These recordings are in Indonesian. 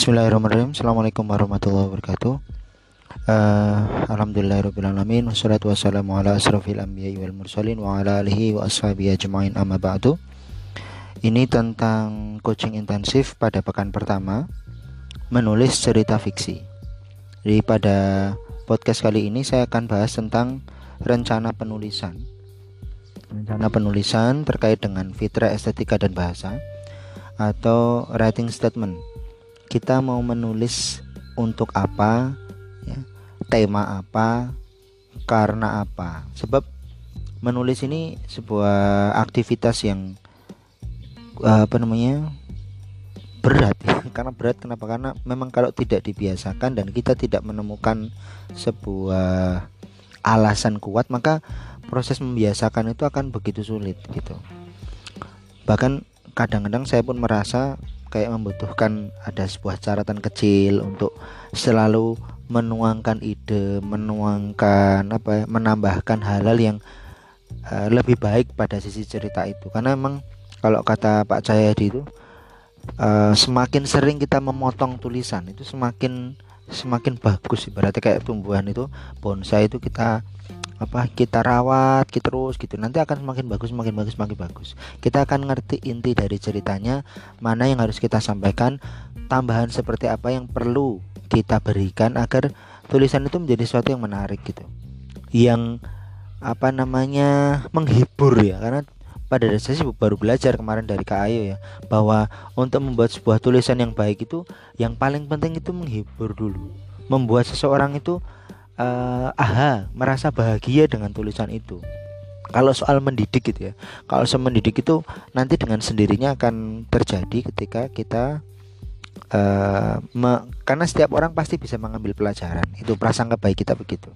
Bismillahirrahmanirrahim. Assalamualaikum warahmatullahi wabarakatuh. Uh, Alhamdulillahirrahmanirrahim Wassalatu wassalamu ala asrafil anbiya wal mursalin Wa ala alihi wa ashabi ajma'in. Amma ba'du. Ini tentang coaching intensif pada pekan pertama Menulis cerita fiksi. Jadi pada podcast kali ini saya akan bahas tentang rencana penulisan. Rencana penulisan terkait dengan fitrah estetika dan bahasa Atau writing statement kita mau menulis untuk apa ya, tema apa karena apa. Sebab menulis ini sebuah aktivitas yang apa namanya berat. Ya karena berat kenapa? Karena memang kalau tidak dibiasakan dan kita tidak menemukan sebuah alasan kuat maka proses membiasakan itu akan begitu sulit gitu. Bahkan kadang-kadang saya pun merasa kayak membutuhkan ada sebuah catatan kecil untuk selalu menuangkan ide, menuangkan apa ya, menambahkan hal-hal yang uh, lebih baik pada sisi cerita itu. Karena memang kalau kata Pak Jayadi itu uh, semakin sering kita memotong tulisan itu semakin semakin bagus ibaratnya kayak tumbuhan itu bonsai itu kita apa kita rawat kita terus gitu. Nanti akan semakin bagus semakin bagus semakin bagus. Kita akan ngerti inti dari ceritanya mana yang harus kita sampaikan tambahan seperti apa yang perlu kita berikan agar tulisan itu menjadi sesuatu yang menarik gitu. Yang apa namanya menghibur ya. Karena pada dasarnya sih baru belajar kemarin dari Kak Ayo ya. Bahwa untuk membuat sebuah tulisan yang baik itu yang paling penting itu menghibur dulu. Membuat seseorang itu uh, aha merasa bahagia dengan tulisan itu. Kalau soal mendidik gitu ya kalau soal mendidik itu nanti dengan sendirinya akan terjadi ketika kita uh, me, karena setiap orang pasti bisa mengambil pelajaran. Itu prasangka baik kita begitu.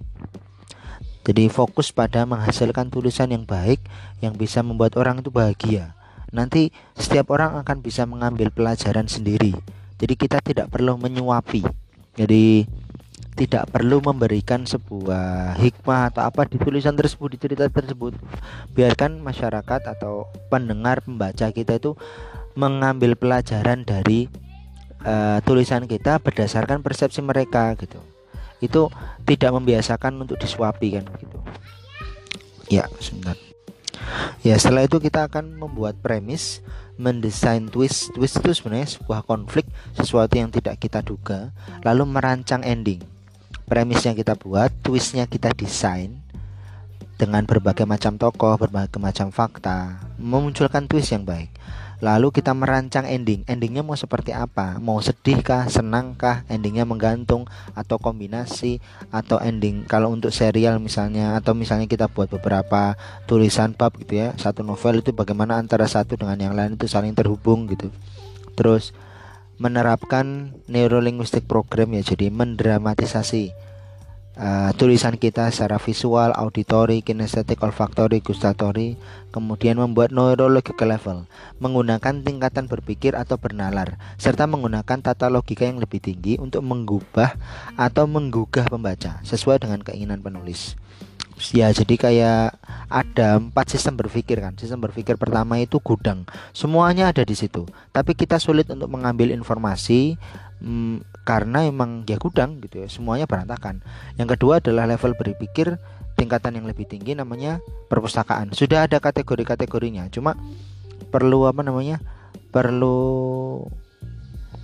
Jadi fokus pada menghasilkan tulisan yang baik yang bisa membuat orang itu bahagia. Nanti setiap orang akan bisa mengambil pelajaran sendiri. Jadi kita tidak perlu menyuapi. Jadi tidak perlu memberikan sebuah hikmah atau apa di tulisan tersebut di cerita tersebut. Biarkan masyarakat atau pendengar pembaca kita itu mengambil pelajaran dari uh, tulisan kita berdasarkan persepsi mereka gitu. Itu tidak membiasakan untuk disuapi kan gitu. Ya sebentar. Ya setelah itu kita akan membuat premis mendesain twist. Twist itu sebenarnya sebuah konflik sesuatu yang tidak kita duga lalu merancang ending premis yang kita buat, twistnya kita desain dengan berbagai macam tokoh, berbagai macam fakta, memunculkan twist yang baik. Lalu kita merancang ending. Endingnya mau seperti apa? Mau sedih kah, senang kah? Endingnya menggantung atau kombinasi atau ending. Kalau untuk serial misalnya atau misalnya kita buat beberapa tulisan bab gitu ya, satu novel itu bagaimana antara satu dengan yang lain itu saling terhubung gitu. Terus menerapkan neurolinguistik program ya jadi mendramatisasi uh, tulisan kita secara visual, auditori, kinestetik, olfaktori, gustatori, kemudian membuat neurological level menggunakan tingkatan berpikir atau bernalar serta menggunakan tata logika yang lebih tinggi untuk mengubah atau menggugah pembaca sesuai dengan keinginan penulis ya jadi kayak ada empat sistem berpikir kan. Sistem berpikir pertama itu gudang. Semuanya ada di situ. Tapi kita sulit untuk mengambil informasi hmm, karena emang ya gudang gitu ya. Semuanya berantakan. Yang kedua adalah level berpikir tingkatan yang lebih tinggi namanya perpustakaan. Sudah ada kategori-kategorinya. Cuma perlu apa namanya? Perlu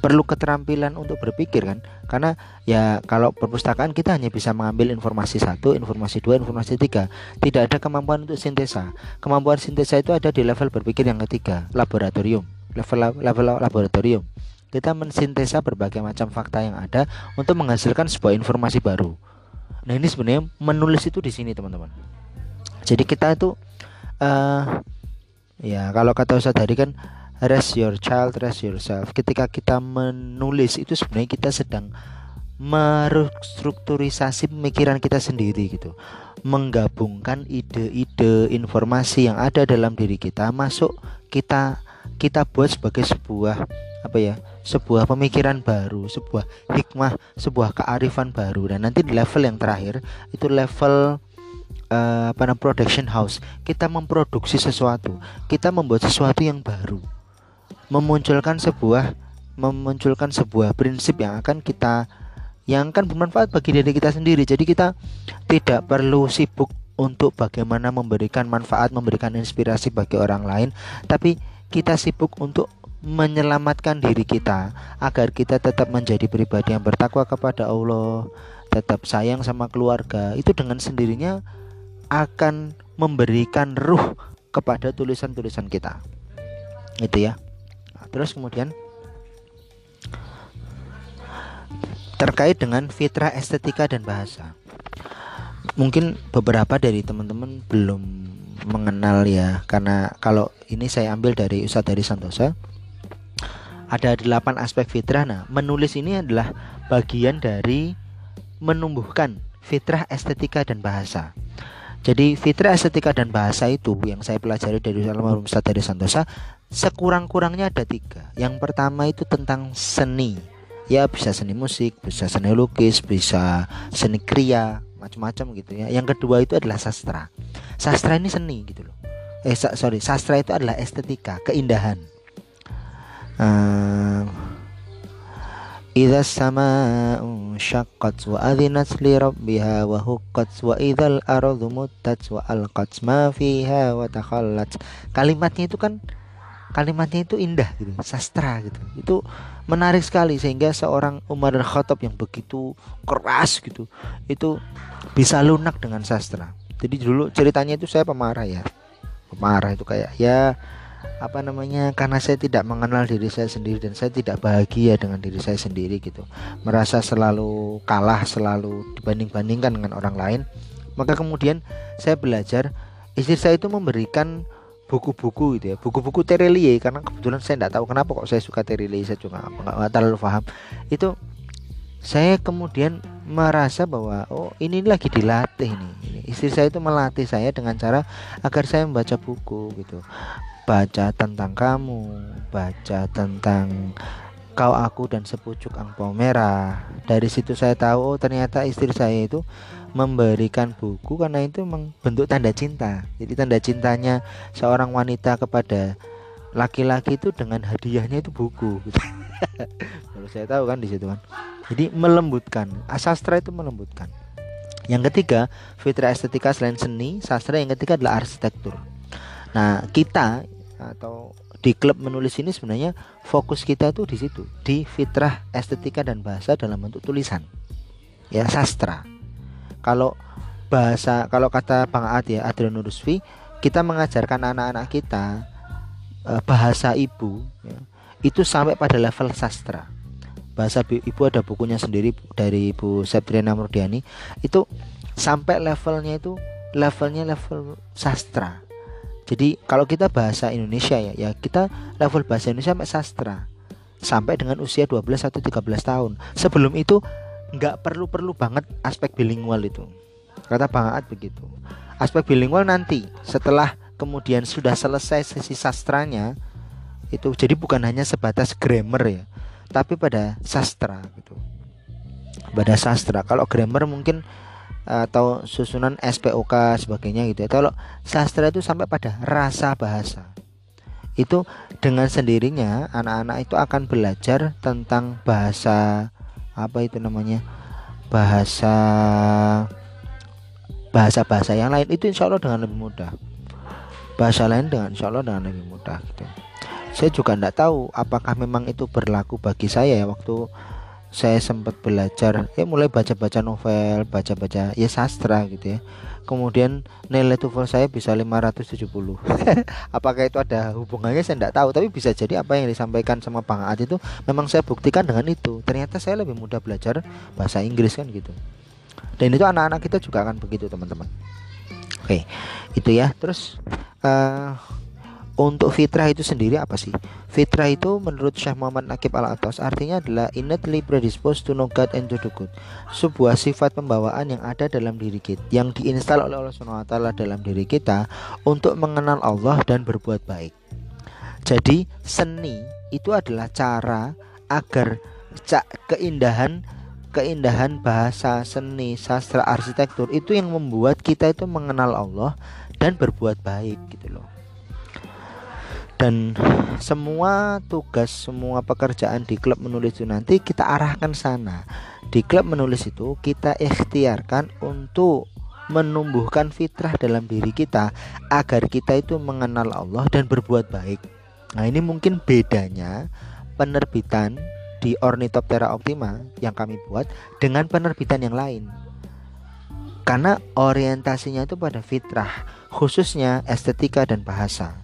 perlu keterampilan untuk berpikir kan? Karena ya kalau perpustakaan kita hanya bisa mengambil informasi satu informasi dua informasi tiga. Tidak ada kemampuan untuk sintesa. Kemampuan sintesa itu ada di level berpikir yang ketiga laboratorium. Level level laboratorium. Kita mensintesa berbagai macam fakta yang ada untuk menghasilkan sebuah informasi baru. Nah ini sebenarnya menulis itu di sini teman-teman. Jadi kita itu uh, ya kalau kata Ustadz tadi kan rest your child, rest yourself. Ketika kita menulis itu sebenarnya kita sedang merestrukturisasi pemikiran kita sendiri gitu. Menggabungkan ide-ide informasi yang ada dalam diri kita masuk kita kita buat sebagai sebuah apa ya sebuah pemikiran baru sebuah hikmah sebuah kearifan baru dan nanti di level yang terakhir itu level uh, apa namanya production house kita memproduksi sesuatu kita membuat sesuatu yang baru memunculkan sebuah memunculkan sebuah prinsip yang akan kita yang akan bermanfaat bagi diri kita sendiri. Jadi kita tidak perlu sibuk untuk bagaimana memberikan manfaat, memberikan inspirasi bagi orang lain, tapi kita sibuk untuk menyelamatkan diri kita agar kita tetap menjadi pribadi yang bertakwa kepada Allah, tetap sayang sama keluarga. Itu dengan sendirinya akan memberikan ruh kepada tulisan-tulisan kita. Itu ya. Terus kemudian terkait dengan fitrah estetika dan bahasa. Mungkin beberapa dari teman-teman belum mengenal ya karena kalau ini saya ambil dari Ustadz dari Santosa ada delapan aspek fitrah. Nah, menulis ini adalah bagian dari menumbuhkan fitrah estetika dan bahasa. Jadi fitrah estetika dan bahasa itu yang saya pelajari dari almarhum Ustaz dari Santosa sekurang-kurangnya ada tiga. Yang pertama itu tentang seni. Ya bisa seni musik, bisa seni lukis, bisa seni kriya, macam-macam gitu ya. Yang kedua itu adalah sastra. Sastra ini seni gitu loh. Eh sorry, sastra itu adalah estetika, keindahan. Um, Idza sama'u syaqqat wa adhinat li rabbiha wa huqqat wa idzal ardu muttat wa alqat ma fiha wa takhallat. Kalimatnya itu kan kalimatnya itu indah gitu sastra gitu. Itu menarik sekali sehingga seorang Umar dan Khattab yang begitu keras gitu itu bisa lunak dengan sastra. Jadi dulu ceritanya itu saya pemarah ya. Pemarah itu kayak ya apa namanya karena saya tidak mengenal diri saya sendiri dan saya tidak bahagia dengan diri saya sendiri gitu. Merasa selalu kalah selalu dibanding-bandingkan dengan orang lain. Maka kemudian saya belajar istri saya itu memberikan buku-buku gitu ya. Buku-buku Terelie karena kebetulan saya tidak tahu kenapa kok saya suka Terelie saya juga nggak terlalu paham. Itu saya kemudian merasa bahwa oh ini lagi dilatih nih istri saya itu melatih saya dengan cara agar saya membaca buku gitu. Baca tentang kamu, baca tentang kau aku dan sepucuk angpau merah. Dari situ saya tahu oh ternyata istri saya itu memberikan buku karena itu membentuk tanda cinta. Jadi tanda cintanya seorang wanita kepada laki-laki itu dengan hadiahnya itu buku gitu. Kalau saya tahu kan di situ kan. Jadi melembutkan. Asastra itu melembutkan. Yang ketiga, fitrah estetika selain seni, sastra yang ketiga adalah arsitektur. Nah, kita atau di klub menulis ini sebenarnya fokus kita tuh di situ, di fitrah estetika dan bahasa dalam bentuk tulisan. Ya, sastra. Kalau bahasa kalau kata Bang Ad ya, Adrian Rusfi, kita mengajarkan anak-anak kita eh, bahasa ibu ya, itu sampai pada level sastra. Bahasa ibu ada bukunya sendiri dari Ibu Septriana Murdiani itu sampai levelnya itu levelnya level sastra jadi kalau kita bahasa Indonesia ya, ya kita level bahasa Indonesia sampai sastra sampai dengan usia 12 atau 13 tahun. Sebelum itu nggak perlu-perlu banget aspek bilingual itu. Kata Bang Aat begitu. Aspek bilingual nanti setelah kemudian sudah selesai sesi sastranya itu jadi bukan hanya sebatas grammar ya, tapi pada sastra gitu. Pada sastra. Kalau grammar mungkin atau susunan SPOK sebagainya gitu ya. Kalau sastra itu sampai pada rasa bahasa. Itu dengan sendirinya anak-anak itu akan belajar tentang bahasa apa itu namanya? bahasa bahasa-bahasa yang lain itu insya Allah dengan lebih mudah bahasa lain dengan insya Allah dengan lebih mudah gitu. saya juga tidak tahu apakah memang itu berlaku bagi saya ya waktu saya sempat belajar ya mulai baca-baca novel baca-baca ya sastra gitu ya. Kemudian nilai TOEFL saya bisa 570 apakah itu ada hubungannya? Saya tidak tahu tapi bisa jadi apa yang disampaikan sama Bang Ad itu memang saya buktikan dengan itu. Ternyata saya lebih mudah belajar bahasa Inggris kan gitu. Dan itu anak-anak kita juga akan begitu teman-teman. Oke itu ya. Terus uh, untuk fitrah itu sendiri apa sih? Fitrah itu menurut Syekh Muhammad Nakib Al-Atas artinya adalah innately predisposed to know God and to do good. Sebuah sifat pembawaan yang ada dalam diri kita, yang diinstal oleh Allah SWT dalam diri kita untuk mengenal Allah dan berbuat baik. Jadi seni itu adalah cara agar keindahan keindahan bahasa, seni, sastra, arsitektur itu yang membuat kita itu mengenal Allah dan berbuat baik gitu loh. Dan semua tugas semua pekerjaan di klub menulis itu nanti kita arahkan sana. Di klub menulis itu kita ikhtiarkan untuk menumbuhkan fitrah dalam diri kita agar kita itu mengenal Allah dan berbuat baik. Nah ini mungkin bedanya penerbitan di Ornithoptera Optima yang kami buat dengan penerbitan yang lain. Karena orientasinya itu pada fitrah khususnya estetika dan bahasa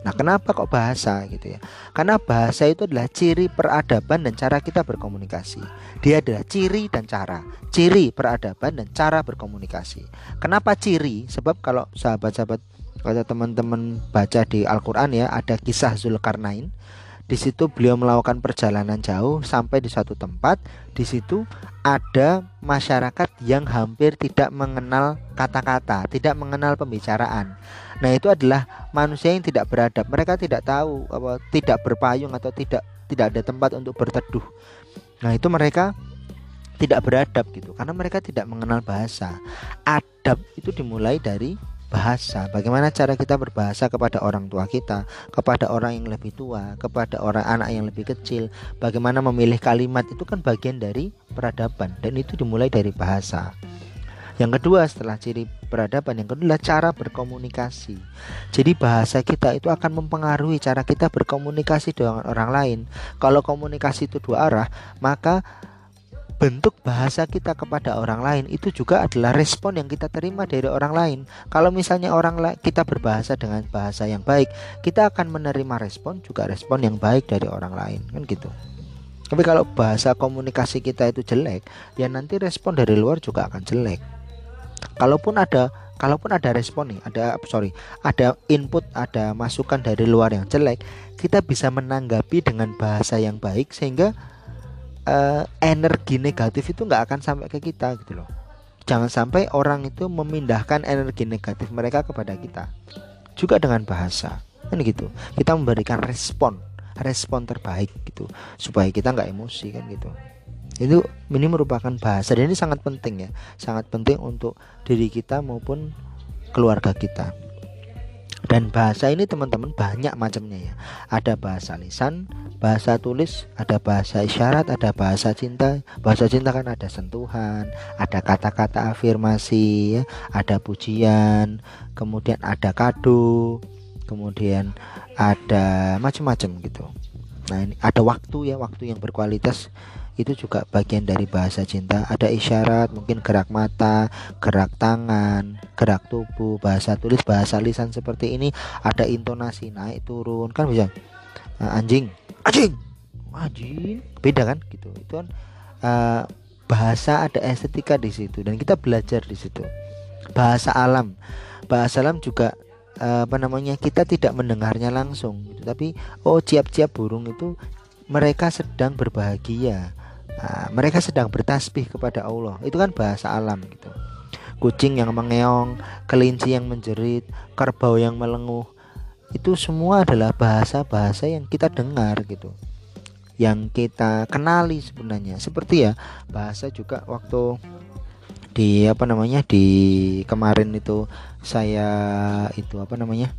Nah, kenapa kok bahasa gitu ya? Karena bahasa itu adalah ciri peradaban dan cara kita berkomunikasi. Dia adalah ciri dan cara, ciri peradaban dan cara berkomunikasi. Kenapa ciri? Sebab kalau sahabat-sahabat kalau teman-teman baca di Al-Qur'an ya, ada kisah Zulkarnain. Di situ beliau melakukan perjalanan jauh sampai di satu tempat. Di situ ada masyarakat yang hampir tidak mengenal kata-kata, tidak mengenal pembicaraan. Nah, itu adalah manusia yang tidak beradab. Mereka tidak tahu apa tidak berpayung atau tidak tidak ada tempat untuk berteduh. Nah, itu mereka tidak beradab gitu karena mereka tidak mengenal bahasa. Adab itu dimulai dari bahasa. Bagaimana cara kita berbahasa kepada orang tua kita, kepada orang yang lebih tua, kepada orang anak yang lebih kecil. Bagaimana memilih kalimat itu kan bagian dari peradaban dan itu dimulai dari bahasa. Yang kedua setelah ciri peradaban yang kedua adalah cara berkomunikasi. Jadi bahasa kita itu akan mempengaruhi cara kita berkomunikasi dengan orang lain. Kalau komunikasi itu dua arah, maka bentuk bahasa kita kepada orang lain itu juga adalah respon yang kita terima dari orang lain. Kalau misalnya orang kita berbahasa dengan bahasa yang baik, kita akan menerima respon juga respon yang baik dari orang lain, kan gitu. Tapi kalau bahasa komunikasi kita itu jelek, ya nanti respon dari luar juga akan jelek. Kalaupun ada kalaupun ada respon nih, ada sorry, ada input, ada masukan dari luar yang jelek, kita bisa menanggapi dengan bahasa yang baik sehingga uh, energi negatif itu nggak akan sampai ke kita gitu loh. Jangan sampai orang itu memindahkan energi negatif mereka kepada kita. Juga dengan bahasa kan gitu. Kita memberikan respon respon terbaik gitu supaya kita nggak emosi kan gitu itu ini merupakan bahasa dan ini sangat penting ya. Sangat penting untuk diri kita maupun keluarga kita. Dan bahasa ini teman-teman banyak macamnya ya. Ada bahasa lisan bahasa tulis ada bahasa isyarat ada bahasa cinta. Bahasa cinta kan ada sentuhan ada kata-kata afirmasi ya ada pujian kemudian ada kado kemudian ada macam-macam gitu. Nah ini ada waktu ya waktu yang berkualitas itu juga bagian dari bahasa cinta. Ada isyarat mungkin gerak mata gerak tangan gerak tubuh bahasa tulis bahasa lisan seperti ini. Ada intonasi naik turun. Kan bisa uh, anjing anjing anjing. Beda kan? Gitu. Itu kan uh, bahasa ada estetika di situ dan kita belajar di situ. Bahasa alam. Bahasa alam juga uh, apa namanya kita tidak mendengarnya langsung gitu. tapi oh ciap-ciap burung itu mereka sedang berbahagia Nah, mereka sedang bertasbih kepada Allah. Itu kan bahasa alam gitu. Kucing yang mengeong, kelinci yang menjerit, kerbau yang melenguh. Itu semua adalah bahasa-bahasa yang kita dengar gitu. Yang kita kenali sebenarnya. Seperti ya, bahasa juga waktu di apa namanya di kemarin itu saya itu apa namanya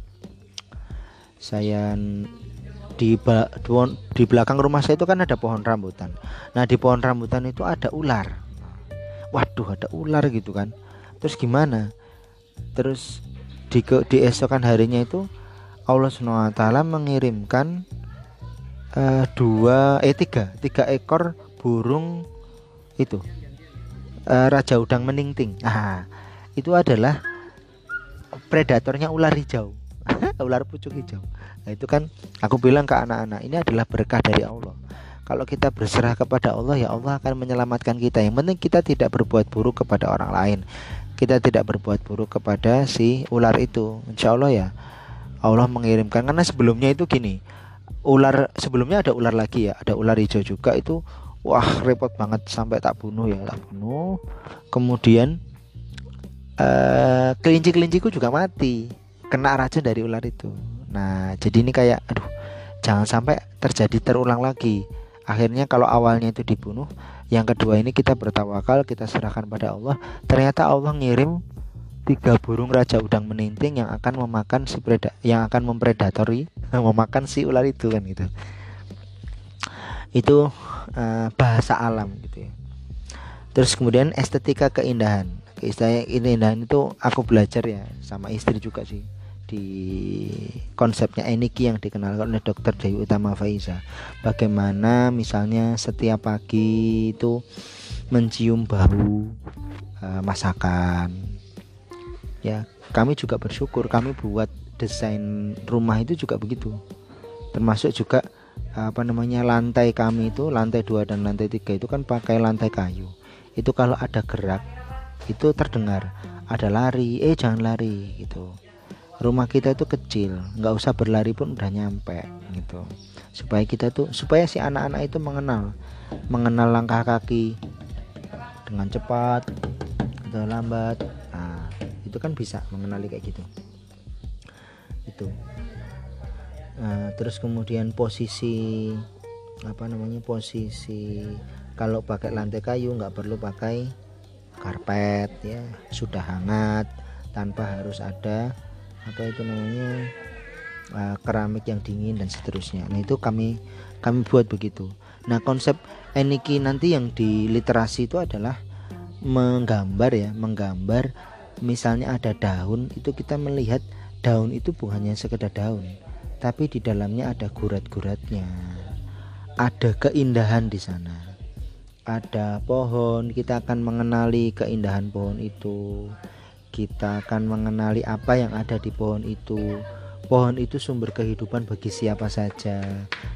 saya di di belakang rumah saya itu kan ada pohon rambutan. Nah, di pohon rambutan itu ada ular. Waduh, ada ular gitu kan. Terus gimana? Terus di di esokan harinya itu Allah SWT mengirimkan uh, dua eh tiga tiga ekor burung itu uh, raja udang meningting. Ah, itu adalah predatornya ular hijau. ular pucuk hijau. Nah, itu kan aku bilang ke anak-anak ini adalah berkah dari Allah. Kalau kita berserah kepada Allah ya Allah akan menyelamatkan kita. Yang penting kita tidak berbuat buruk kepada orang lain. Kita tidak berbuat buruk kepada si ular itu. Insya Allah ya Allah mengirimkan karena sebelumnya itu gini. Ular sebelumnya ada ular lagi ya, ada ular hijau juga itu wah repot banget sampai tak bunuh ya, tak bunuh. Kemudian uh, kelinci-kelinciku juga mati kena racun dari ular itu. Nah, jadi ini kayak aduh, jangan sampai terjadi terulang lagi. Akhirnya kalau awalnya itu dibunuh, yang kedua ini kita bertawakal, kita serahkan pada Allah. Ternyata Allah ngirim tiga burung raja udang meninting yang akan memakan si preda yang akan mempredatori memakan si ular itu kan gitu. Itu uh, bahasa alam gitu ya. Terus kemudian estetika keindahan keindahan itu aku belajar ya sama istri juga sih di konsepnya Eniki yang dikenal oleh dokter Dewi Utama Faiza. Bagaimana misalnya setiap pagi itu mencium bau uh, masakan. Ya kami juga bersyukur kami buat desain rumah itu juga begitu. Termasuk juga apa namanya lantai kami itu lantai dua dan lantai tiga itu kan pakai lantai kayu. Itu kalau ada gerak itu terdengar. Ada lari eh jangan lari gitu rumah kita itu kecil nggak usah berlari pun udah nyampe gitu. Supaya kita tuh supaya si anak-anak itu mengenal mengenal langkah kaki dengan cepat atau lambat. Nah itu kan bisa mengenali kayak gitu. Itu. Nah, terus kemudian posisi apa namanya posisi kalau pakai lantai kayu nggak perlu pakai karpet ya. Sudah hangat tanpa harus ada apa itu namanya uh, keramik yang dingin dan seterusnya. Nah itu kami kami buat begitu. Nah konsep Eniki nanti yang di literasi itu adalah menggambar ya, menggambar misalnya ada daun itu kita melihat daun itu bukan hanya sekedar daun, tapi di dalamnya ada gurat-guratnya, ada keindahan di sana, ada pohon kita akan mengenali keindahan pohon itu kita akan mengenali apa yang ada di pohon itu. Pohon itu sumber kehidupan bagi siapa saja.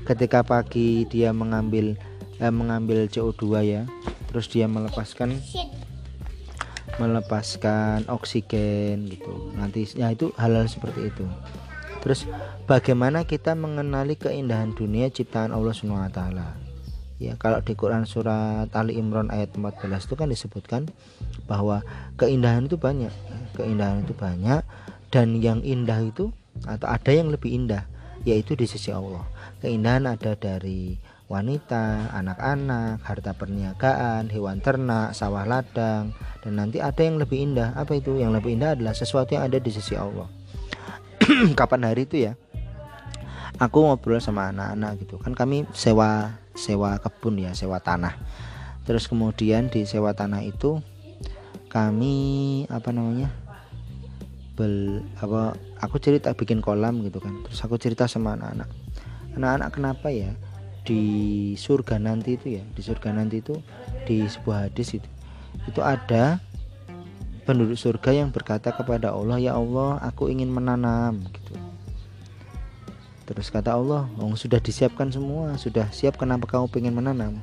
Ketika pagi dia mengambil eh, mengambil CO2 ya, terus dia melepaskan melepaskan oksigen gitu. Nanti ya itu hal-hal seperti itu. Terus bagaimana kita mengenali keindahan dunia ciptaan Allah Subhanahu wa taala? Ya kalau di Quran surat Ali Imran ayat 14 itu kan disebutkan bahwa keindahan itu banyak keindahan itu banyak dan yang indah itu atau ada yang lebih indah yaitu di sisi Allah keindahan ada dari wanita, anak-anak, harta perniagaan, hewan ternak, sawah ladang, dan nanti ada yang lebih indah. Apa itu? Yang lebih indah adalah sesuatu yang ada di sisi Allah. Kapan hari itu ya? Aku ngobrol sama anak-anak gitu. Kan kami sewa sewa kebun ya sewa tanah. Terus kemudian di sewa tanah itu kami apa namanya bel apa aku cerita bikin kolam gitu kan. Terus aku cerita sama anak-anak. Anak-anak kenapa ya? Di surga nanti itu ya di surga nanti itu di sebuah hadis itu itu ada penduduk surga yang berkata kepada Allah ya Allah aku ingin menanam gitu Terus kata Allah, oh, sudah disiapkan semua, sudah siap kenapa kamu pengen menanam?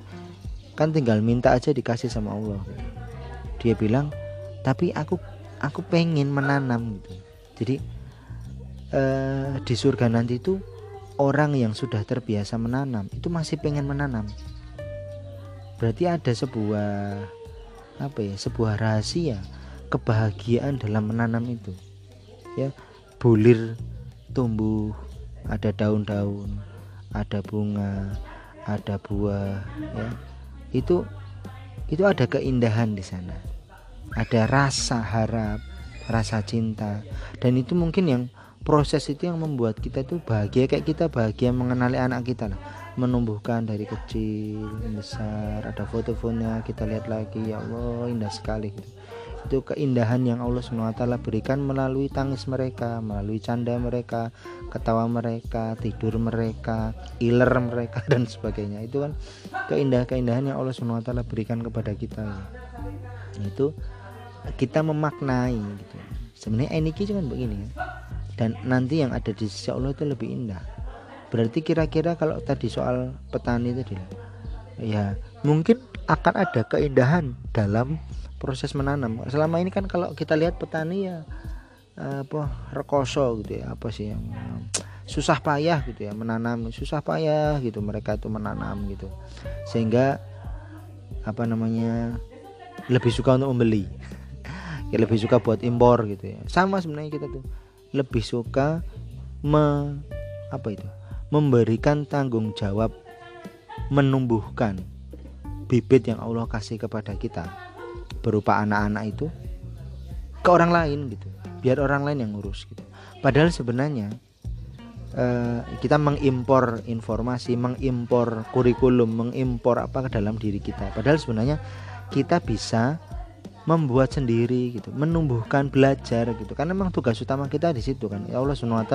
Kan tinggal minta aja dikasih sama Allah. Dia bilang, tapi aku aku pengen menanam gitu. Jadi eh, di surga nanti itu orang yang sudah terbiasa menanam itu masih pengen menanam. Berarti ada sebuah apa ya, sebuah rahasia kebahagiaan dalam menanam itu. Ya, bulir tumbuh ada daun-daun ada bunga ada buah ya. Itu itu ada keindahan di sana. Ada rasa harap rasa cinta. Dan itu mungkin yang proses itu yang membuat kita tuh bahagia kayak kita bahagia mengenali anak kita lah. Menumbuhkan dari kecil besar ada foto-fotonya kita lihat lagi ya Allah indah sekali gitu itu keindahan yang Allah SWT berikan melalui tangis mereka, melalui canda mereka, ketawa mereka, tidur mereka, iler mereka dan sebagainya. Itu kan keindahan-keindahan yang Allah SWT berikan kepada kita. Itu kita memaknai gitu. Sebenarnya eniki cuman begini ya. Dan nanti yang ada di sisi Allah itu lebih indah. Berarti kira-kira kalau tadi soal petani tadi ya mungkin akan ada keindahan dalam proses menanam. Selama ini kan kalau kita lihat petani ya apa rekoso gitu ya apa sih yang susah payah gitu ya menanam susah payah gitu mereka itu menanam gitu. Sehingga apa namanya lebih suka untuk membeli. Ya lebih suka buat impor gitu ya. Sama sebenarnya kita tuh lebih suka me, apa itu memberikan tanggung jawab menumbuhkan bibit yang Allah kasih kepada kita berupa anak-anak itu ke orang lain gitu biar orang lain yang ngurus gitu padahal sebenarnya uh, kita mengimpor informasi mengimpor kurikulum mengimpor apa ke dalam diri kita padahal sebenarnya kita bisa membuat sendiri gitu, menumbuhkan belajar gitu. Karena memang tugas utama kita di situ kan. Ya Allah SWT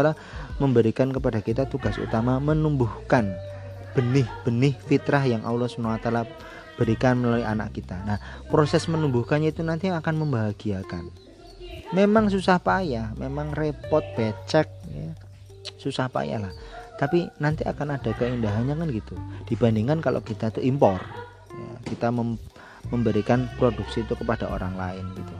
memberikan kepada kita tugas utama menumbuhkan benih-benih fitrah yang Allah SWT berikan melalui anak kita. Nah, proses menumbuhkannya itu nanti akan membahagiakan. Memang susah payah, memang repot, becek, ya. susah payah lah. Tapi nanti akan ada keindahannya kan gitu. Dibandingkan kalau kita tuh impor, ya, kita mem memberikan produksi itu kepada orang lain gitu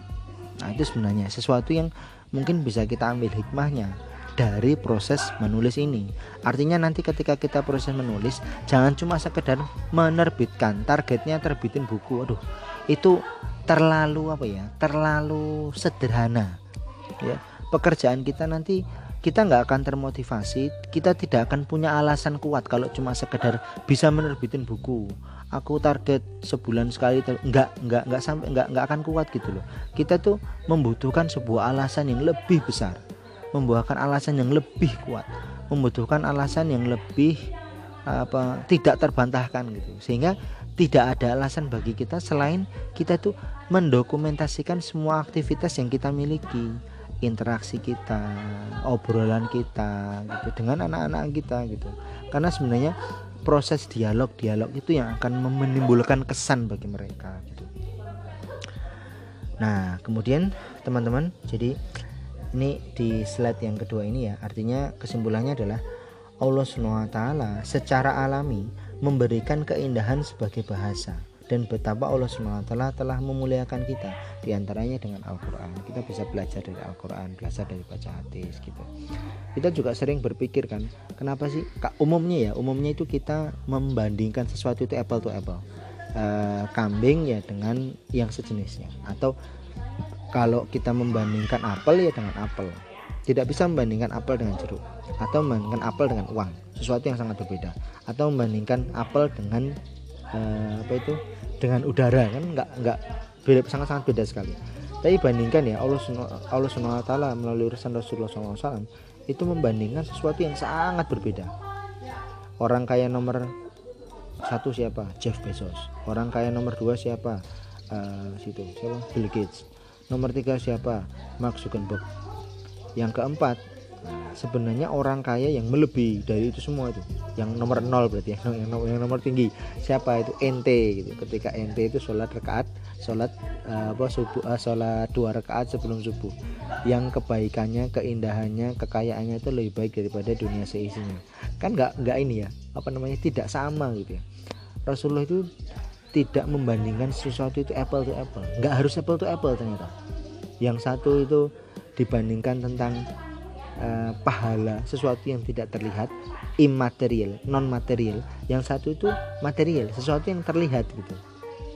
nah itu sebenarnya sesuatu yang mungkin bisa kita ambil hikmahnya dari proses menulis ini. Artinya nanti ketika kita proses menulis jangan cuma sekedar menerbitkan targetnya terbitin buku. Aduh itu terlalu apa ya? Terlalu sederhana. Ya pekerjaan kita nanti kita nggak akan termotivasi kita tidak akan punya alasan kuat kalau cuma sekedar bisa menerbitin buku. Aku target sebulan sekali ter- nggak nggak nggak sampai nggak nggak akan kuat gitu loh. Kita tuh membutuhkan sebuah alasan yang lebih besar membuahkan alasan yang lebih kuat membutuhkan alasan yang lebih apa tidak terbantahkan gitu sehingga tidak ada alasan bagi kita selain kita tuh mendokumentasikan semua aktivitas yang kita miliki interaksi kita obrolan kita gitu dengan anak-anak kita gitu karena sebenarnya proses dialog-dialog itu yang akan menimbulkan kesan bagi mereka gitu. Nah, kemudian teman-teman, jadi ini di slide yang kedua ini ya, artinya kesimpulannya adalah Allah SWT secara alami memberikan keindahan sebagai bahasa. Dan betapa Allah SWT telah memuliakan kita di antaranya dengan Al-Quran. Kita bisa belajar dari Al-Quran belajar dari baca hadis gitu. Kita juga sering berpikir kan kenapa sih? Umumnya ya umumnya itu kita membandingkan sesuatu itu apple to apple. E, kambing ya dengan yang sejenisnya atau kalau kita membandingkan apel ya dengan apel. Tidak bisa membandingkan apel dengan jeruk atau membandingkan apel dengan uang. Sesuatu yang sangat berbeda. Atau membandingkan apel dengan uh, apa itu? Dengan udara kan? Nggak nggak beda sangat sangat beda sekali. Tapi bandingkan ya Allah Allah swt melalui urusan Rasulullah SAW itu membandingkan sesuatu yang sangat berbeda. Orang kaya nomor satu siapa? Jeff Bezos. Orang kaya nomor dua siapa? Uh, situ siapa? Bill Gates nomor tiga siapa? Mark Zuckerberg. Yang keempat sebenarnya orang kaya yang melebihi dari itu semua itu. Yang nomor nol berarti ya yang nomor, yang nomor tinggi. Siapa itu? Ente gitu. Ketika ente itu sholat rakaat sholat uh, apa subuh uh, sholat dua rakaat sebelum subuh. Yang kebaikannya keindahannya kekayaannya itu lebih baik daripada dunia seisinya. Kan nggak nggak ini ya apa namanya tidak sama gitu ya. Rasulullah itu tidak membandingkan sesuatu itu apple to apple. Nggak harus apple to apple ternyata. Yang satu itu dibandingkan tentang uh, pahala sesuatu yang tidak terlihat imaterial non material yang satu itu material sesuatu yang terlihat gitu.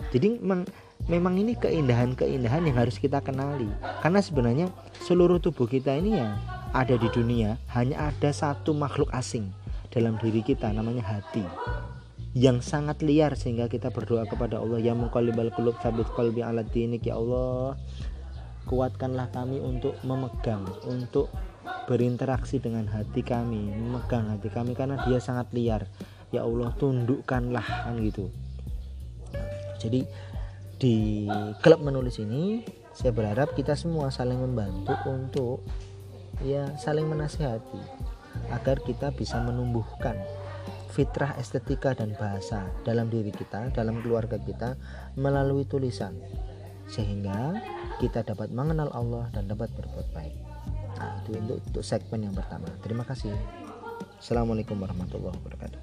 Jadi memang, memang ini keindahan-keindahan yang harus kita kenali. Karena sebenarnya seluruh tubuh kita ini ya ada di dunia hanya ada satu makhluk asing dalam diri kita namanya hati yang sangat liar sehingga kita berdoa kepada Allah. Ya muqallibal qulub sabit qalbi ala dinik ya Allah. Kuatkanlah kami untuk memegang untuk berinteraksi dengan hati kami memegang hati kami karena dia sangat liar. Ya Allah tundukkanlah kan gitu. Jadi di klub menulis ini saya berharap kita semua saling membantu untuk ya saling menasehati agar kita bisa menumbuhkan fitrah estetika dan bahasa dalam diri kita, dalam keluarga kita melalui tulisan sehingga kita dapat mengenal Allah dan dapat berbuat baik. Nah, itu untuk, untuk segmen yang pertama. Terima kasih. Assalamualaikum warahmatullahi wabarakatuh.